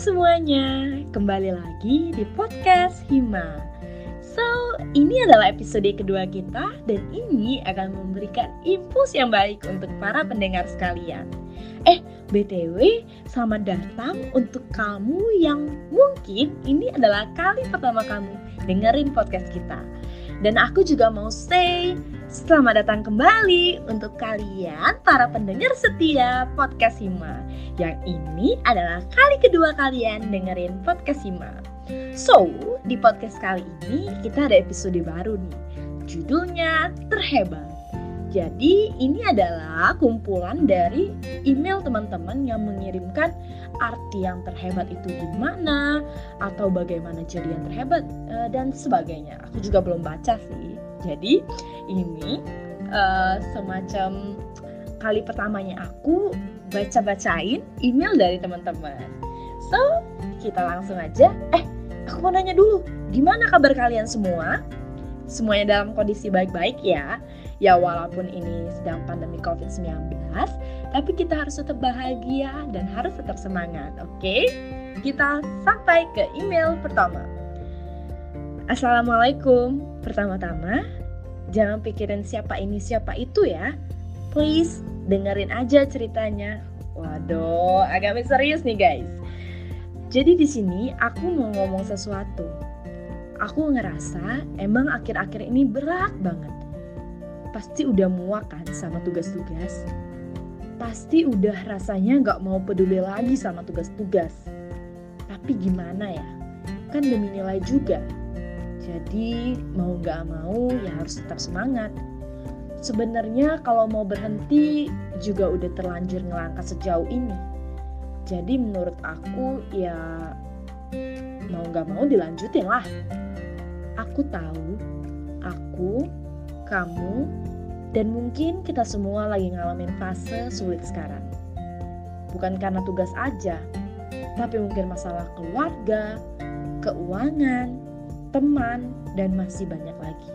semuanya, kembali lagi di podcast Hima. So, ini adalah episode kedua kita dan ini akan memberikan impuls yang baik untuk para pendengar sekalian. Eh, BTW, selamat datang untuk kamu yang mungkin ini adalah kali pertama kamu dengerin podcast kita. Dan aku juga mau say selamat datang kembali untuk kalian para pendengar setia podcast Hima. Yang ini adalah kali kedua kalian dengerin podcast Hima. So, di podcast kali ini kita ada episode baru nih. Judulnya Terhebat. Jadi ini adalah kumpulan dari email teman-teman yang mengirimkan arti yang terhebat itu gimana atau bagaimana jadi yang terhebat uh, dan sebagainya. Aku juga belum baca sih. Jadi ini uh, semacam kali pertamanya aku baca-bacain email dari teman-teman. So kita langsung aja. Eh aku mau nanya dulu, gimana kabar kalian semua? Semuanya dalam kondisi baik-baik ya Ya walaupun ini sedang pandemi COVID-19, tapi kita harus tetap bahagia dan harus tetap semangat, oke? Okay? Kita sampai ke email pertama. Assalamualaikum. Pertama-tama, jangan pikirin siapa ini siapa itu ya. Please dengerin aja ceritanya. Waduh, agak misterius nih guys. Jadi di sini aku mau ngomong sesuatu. Aku ngerasa emang akhir-akhir ini berat banget pasti udah muak kan sama tugas-tugas. Pasti udah rasanya gak mau peduli lagi sama tugas-tugas. Tapi gimana ya? Kan demi nilai juga. Jadi mau gak mau ya harus tetap semangat. Sebenarnya kalau mau berhenti juga udah terlanjur ngelangkah sejauh ini. Jadi menurut aku ya mau gak mau dilanjutin lah. Aku tahu, aku kamu, dan mungkin kita semua lagi ngalamin fase sulit sekarang. Bukan karena tugas aja, tapi mungkin masalah keluarga, keuangan, teman, dan masih banyak lagi.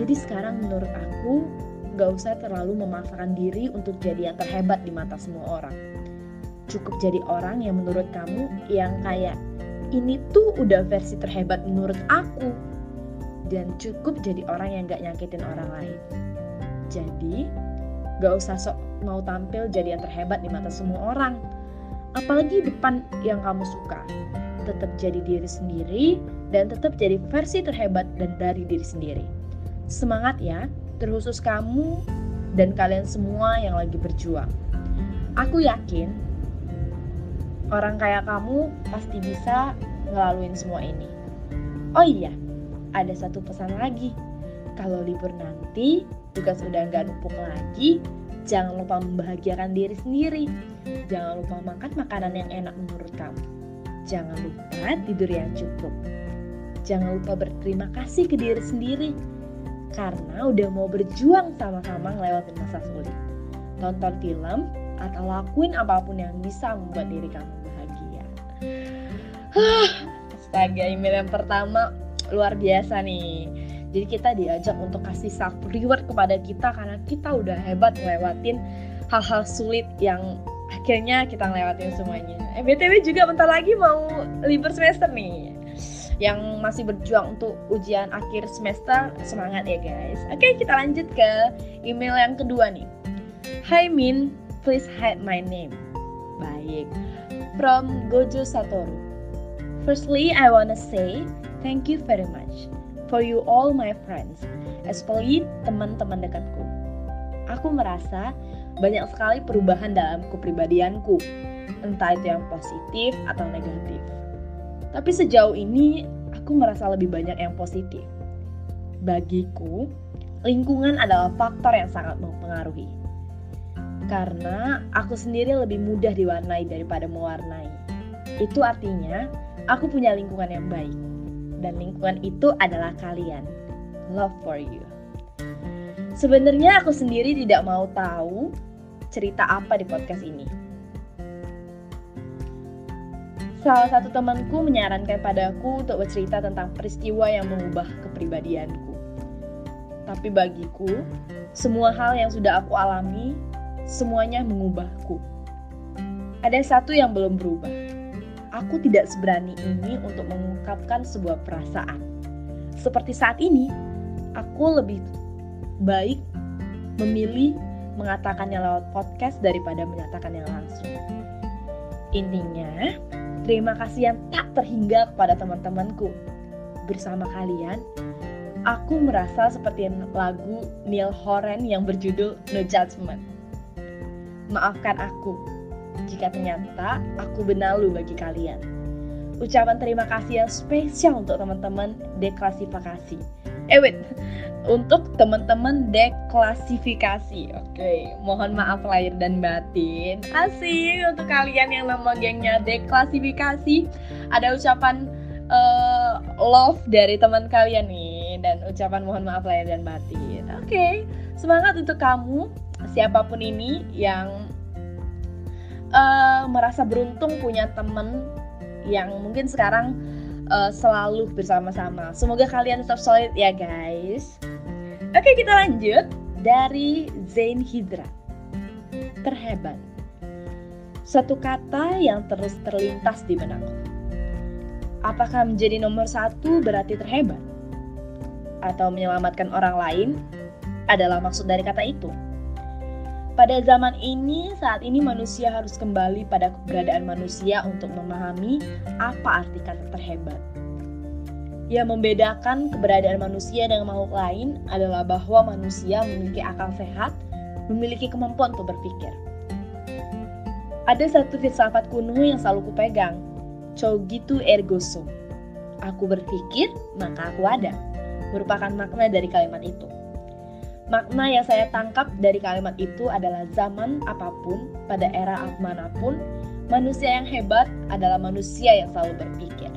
Jadi sekarang menurut aku, gak usah terlalu memaksakan diri untuk jadi yang terhebat di mata semua orang. Cukup jadi orang yang menurut kamu yang kayak, ini tuh udah versi terhebat menurut aku dan cukup jadi orang yang gak nyakitin orang lain. Jadi, gak usah sok mau tampil jadi yang terhebat di mata semua orang. Apalagi depan yang kamu suka. Tetap jadi diri sendiri dan tetap jadi versi terhebat dan dari diri sendiri. Semangat ya, terkhusus kamu dan kalian semua yang lagi berjuang. Aku yakin orang kayak kamu pasti bisa ngelaluin semua ini. Oh iya, ada satu pesan lagi. Kalau libur nanti, tugas udah nggak numpuk lagi, jangan lupa membahagiakan diri sendiri. Jangan lupa makan makanan yang enak menurut kamu. Jangan lupa tidur yang cukup. Jangan lupa berterima kasih ke diri sendiri. Karena udah mau berjuang sama-sama ngelewatin masa sulit. Tonton film atau lakuin apa pun yang bisa membuat diri kamu bahagia. Astaga, email yang pertama luar biasa nih. Jadi kita diajak untuk kasih self reward kepada kita karena kita udah hebat ngelewatin hal-hal sulit yang akhirnya kita ngelewatin semuanya. Eh btw juga bentar lagi mau libur semester nih yang masih berjuang untuk ujian akhir semester. Semangat ya guys. Oke kita lanjut ke email yang kedua nih. Hi Min. Please hide my name. Baik. From Gojo Satoru Firstly, I wanna say Thank you very much for you all my friends, especially teman-teman dekatku. Aku merasa banyak sekali perubahan dalam kepribadianku, entah itu yang positif atau negatif. Tapi sejauh ini aku merasa lebih banyak yang positif. Bagiku, lingkungan adalah faktor yang sangat mempengaruhi. Karena aku sendiri lebih mudah diwarnai daripada mewarnai. Itu artinya aku punya lingkungan yang baik dan lingkungan itu adalah kalian. Love for you. Sebenarnya aku sendiri tidak mau tahu cerita apa di podcast ini. Salah satu temanku menyarankan padaku untuk bercerita tentang peristiwa yang mengubah kepribadianku. Tapi bagiku, semua hal yang sudah aku alami, semuanya mengubahku. Ada satu yang belum berubah, aku tidak seberani ini untuk mengungkapkan sebuah perasaan. Seperti saat ini, aku lebih baik memilih mengatakannya lewat podcast daripada menyatakannya langsung. Intinya, terima kasih yang tak terhingga kepada teman-temanku. Bersama kalian, aku merasa seperti lagu Neil Horan yang berjudul No Judgment. Maafkan aku jika ternyata aku benalu bagi kalian. Ucapan terima kasih yang spesial untuk teman-teman deklasifikasi. Eh wait, untuk teman-teman deklasifikasi. Oke, okay. mohon maaf lahir dan batin. Asik untuk kalian yang nama gengnya deklasifikasi. Ada ucapan uh, love dari teman kalian nih dan ucapan mohon maaf lahir dan batin. Oke, okay. semangat untuk kamu siapa pun ini yang uh, merasa beruntung punya teman yang mungkin sekarang uh, selalu bersama-sama. Semoga kalian tetap solid ya guys. Oke kita lanjut dari Zain Hidra. Terhebat. Satu kata yang terus terlintas di benakku. Apakah menjadi nomor satu berarti terhebat? Atau menyelamatkan orang lain adalah maksud dari kata itu? Pada zaman ini, saat ini manusia harus kembali pada keberadaan manusia untuk memahami apa arti kata terhebat. Yang membedakan keberadaan manusia dengan makhluk lain adalah bahwa manusia memiliki akal sehat, memiliki kemampuan untuk berpikir. Ada satu filsafat kuno yang selalu kupegang, Cogito ergo sum. Aku berpikir, maka aku ada. Merupakan makna dari kalimat itu. Makna yang saya tangkap dari kalimat itu adalah zaman apa pun, pada era mana pun, manusia yang hebat adalah manusia yang selalu berpikir.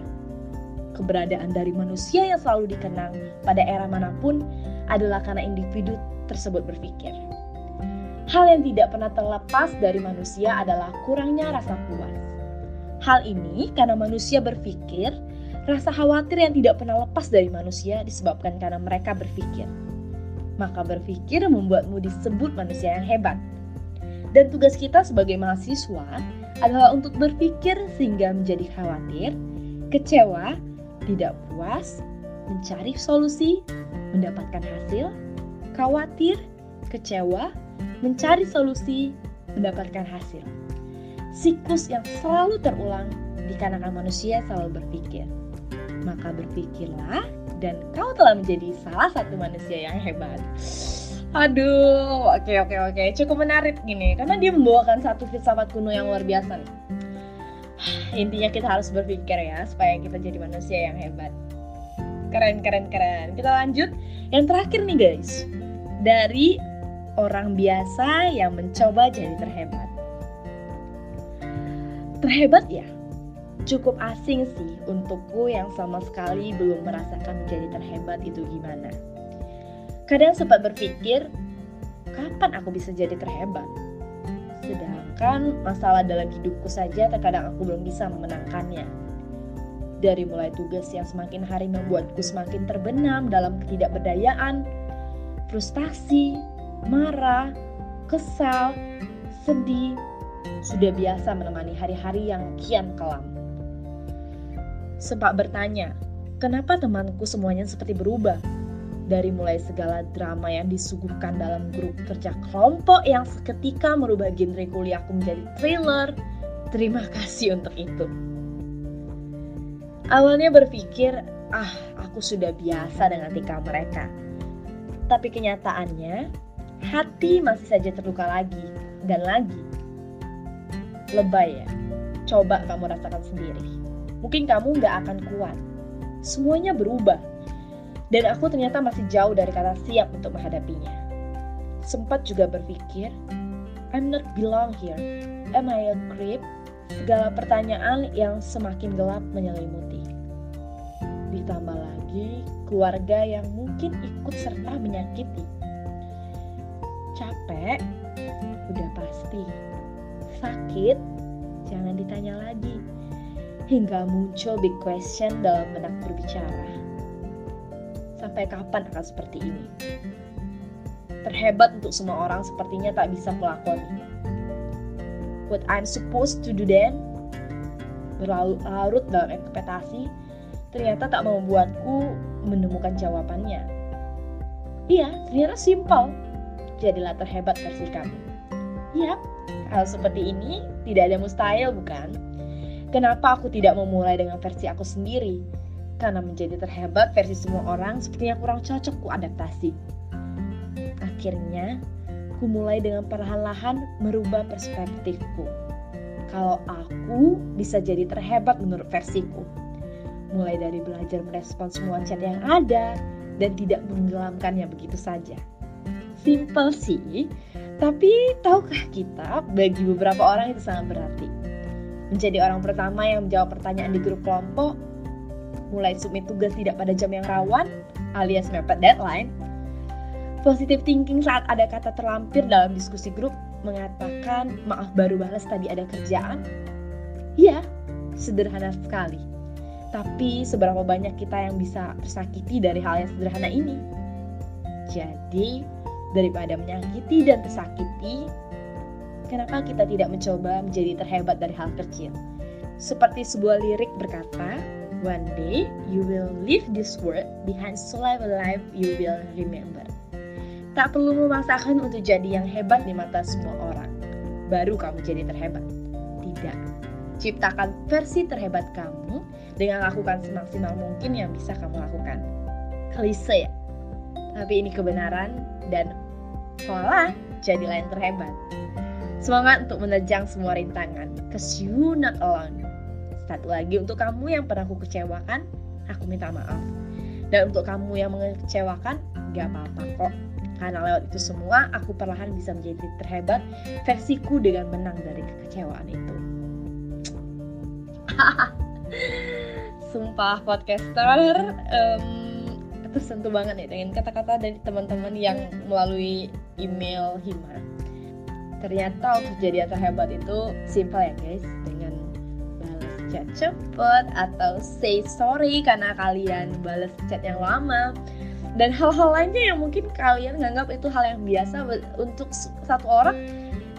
Keberadaan dari manusia yang selalu dikenang pada era mana pun adalah karena individu tersebut berpikir. Hal yang tidak pernah terlepas dari manusia adalah kurangnya rasa puas. Hal ini karena manusia berpikir, rasa khawatir yang tidak pernah lepas dari manusia disebabkan karena mereka berpikir maka berpikir membuatmu disebut manusia yang hebat. Dan tugas kita sebagai mahasiswa adalah untuk berpikir sehingga menjadi khawatir, kecewa, tidak puas, mencari solusi, mendapatkan hasil, khawatir, kecewa, mencari solusi, mendapatkan hasil. Siklus yang selalu terulang dikarenakan manusia selalu berpikir. Maka berpikirlah dan kau telah menjadi salah satu manusia yang hebat. Aduh, oke oke oke, cukup menarik gini karena dia membawakan satu filsafat kuno yang luar biasa. Intinya kita harus berpikir ya supaya kita jadi manusia yang hebat. Keren keren keren. Kita lanjut yang terakhir nih guys. Dari orang biasa yang mencoba jadi terhebat. Terhebat ya, cukup asing sih untukku yang sama sekali belum merasakan menjadi terhebat itu gimana. Kadang sempat berpikir, kapan aku bisa jadi terhebat? Sedangkan masalah dalam hidupku saja terkadang aku belum bisa memenangkannya. Dari mulai tugas yang semakin hari membuatku semakin terbenam dalam ketidakberdayaan, frustasi, marah, kesal, sedih, sudah biasa menemani hari-hari yang kian kelam sempat bertanya, kenapa temanku semuanya seperti berubah? Dari mulai segala drama yang disuguhkan dalam grup kerja kelompok yang seketika merubah genre kuliahku menjadi thriller, terima kasih untuk itu. Awalnya berpikir, ah aku sudah biasa dengan tingkah mereka. Tapi kenyataannya, hati masih saja terluka lagi dan lagi. Lebay ya, coba kamu rasakan sendiri mungkin kamu nggak akan kuat. Semuanya berubah. Dan aku ternyata masih jauh dari kata siap untuk menghadapinya. Sempat juga berpikir, I'm not belong here. Am I a creep? Segala pertanyaan yang semakin gelap menyelimuti. Ditambah lagi keluarga yang mungkin ikut serta menyakiti. Capek? Udah pasti. Sakit? Jangan ditanya lagi hingga muncul big question dalam benak berbicara. Sampai kapan akan seperti ini? Terhebat untuk semua orang sepertinya tak bisa melakoni. What I'm supposed to do then? berlarut dalam ekspektasi ternyata tak membuatku menemukan jawabannya. Iya, ternyata simpel. Jadilah terhebat versi kamu. Yap, hal seperti ini tidak ada mustahil bukan? Kenapa aku tidak memulai dengan versi aku sendiri? Karena menjadi terhebat versi semua orang sepertinya kurang cocok ku adaptasi. Akhirnya, ku mulai dengan perlahan-lahan merubah perspektifku. Kalau aku bisa jadi terhebat menurut versiku. Mulai dari belajar merespons semua chat yang ada dan tidak menenggelamkannya begitu saja. Simple sih, tapi tahukah kita bagi beberapa orang itu sangat berarti. Menjadi orang pertama yang menjawab pertanyaan di grup kelompok, mulai submit tugas tidak pada jam yang rawan, alias mepet deadline, Positive thinking saat ada kata terlampir dalam diskusi grup mengatakan maaf baru balas tadi ada kerjaan. Iya, sederhana sekali. Tapi seberapa banyak kita yang bisa tersakiti dari hal yang sederhana ini? Jadi, daripada menyakiti dan tersakiti, kenapa kita tidak mencoba menjadi terhebat dari hal kecil? Seperti sebuah lirik berkata, One day you will leave this world behind so life a life you will remember. Tak perlu memaksakan untuk jadi yang hebat di mata semua orang. Baru kamu jadi terhebat. Tidak. Ciptakan versi terhebat kamu dengan lakukan semaksimal mungkin yang bisa kamu lakukan. Klise ya? Tapi ini kebenaran dan voila, jadilah yang terhebat. Semangat untuk menerjang semua rintangan. Cause you not alone. Satu lagi untuk kamu yang pernah aku kecewakan, aku minta maaf. Dan untuk kamu yang mengecewakan, gak apa-apa kok. Karena lewat itu semua, aku perlahan bisa menjadi terhebat versiku dengan menang dari kekecewaan itu. Sumpah podcaster um, tersentuh banget nih dengan kata-kata dari teman-teman yang melalui email Hima. Ternyata untuk jadi yang terhebat itu simple ya guys, dengan balas chat cepet atau say sorry karena kalian balas chat yang lama. Dan hal-hal lainnya yang mungkin kalian nganggap itu hal yang biasa untuk satu orang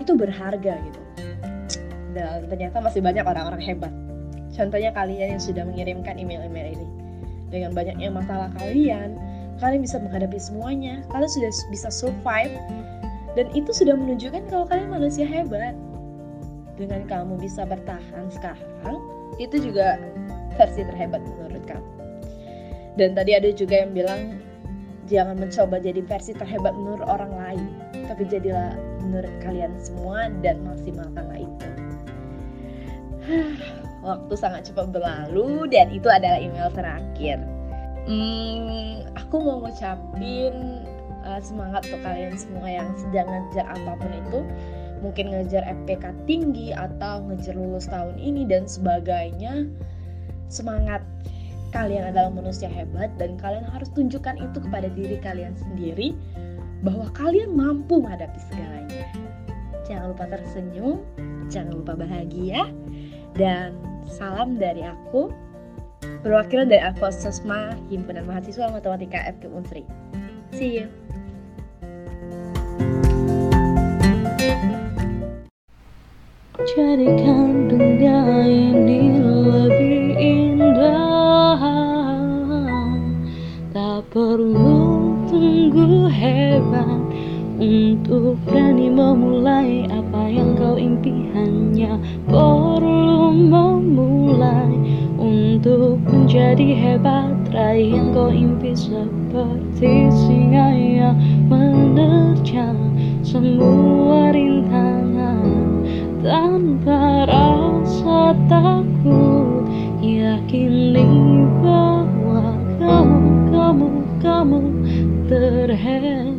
itu berharga gitu. Dan ternyata masih banyak orang-orang hebat. Contohnya kalian yang sudah mengirimkan email-email ini. Dengan banyaknya masalah kalian kalian bisa menghadapi semuanya. Kalian sudah bisa survive dan itu sudah menunjukkan kalau kalian manusia hebat dengan kamu bisa bertahan sekarang itu juga versi terhebat menurut kamu dan tadi ada juga yang bilang jangan mencoba jadi versi terhebat menurut orang lain, tapi jadilah menurut kalian semua dan maksimalkanlah itu. Waktu sangat cepat berlalu dan itu adalah email terakhir. Hmm, aku mau ngucapin uh, semangat untuk kalian semua yang sedang ngejar apa pun itu. Mungkin ngejar FPK tinggi atau ngejar lulus tahun ini dan sebagainya. Semangat kalian adalah manusia hebat dan kalian harus tunjukkan itu kepada diri kalian sendiri bahwa kalian mampu menghadapi segalanya. Jangan lupa tersenyum, jangan lupa bahagia, dan salam dari aku, perwakilan dari aku Sosma Himpunan Mahasiswa Matematika FK Unsri. See you! Jadikan dunia ini lebih indah perlu tunggu hebat untuk berani memulai apa yang kau impi menjadi hebat. Raih yang kau impi seperti singa yang menerjang semua rintangan. Tanpa rasa takut yakini bahwa kamu kamu kamu terhebat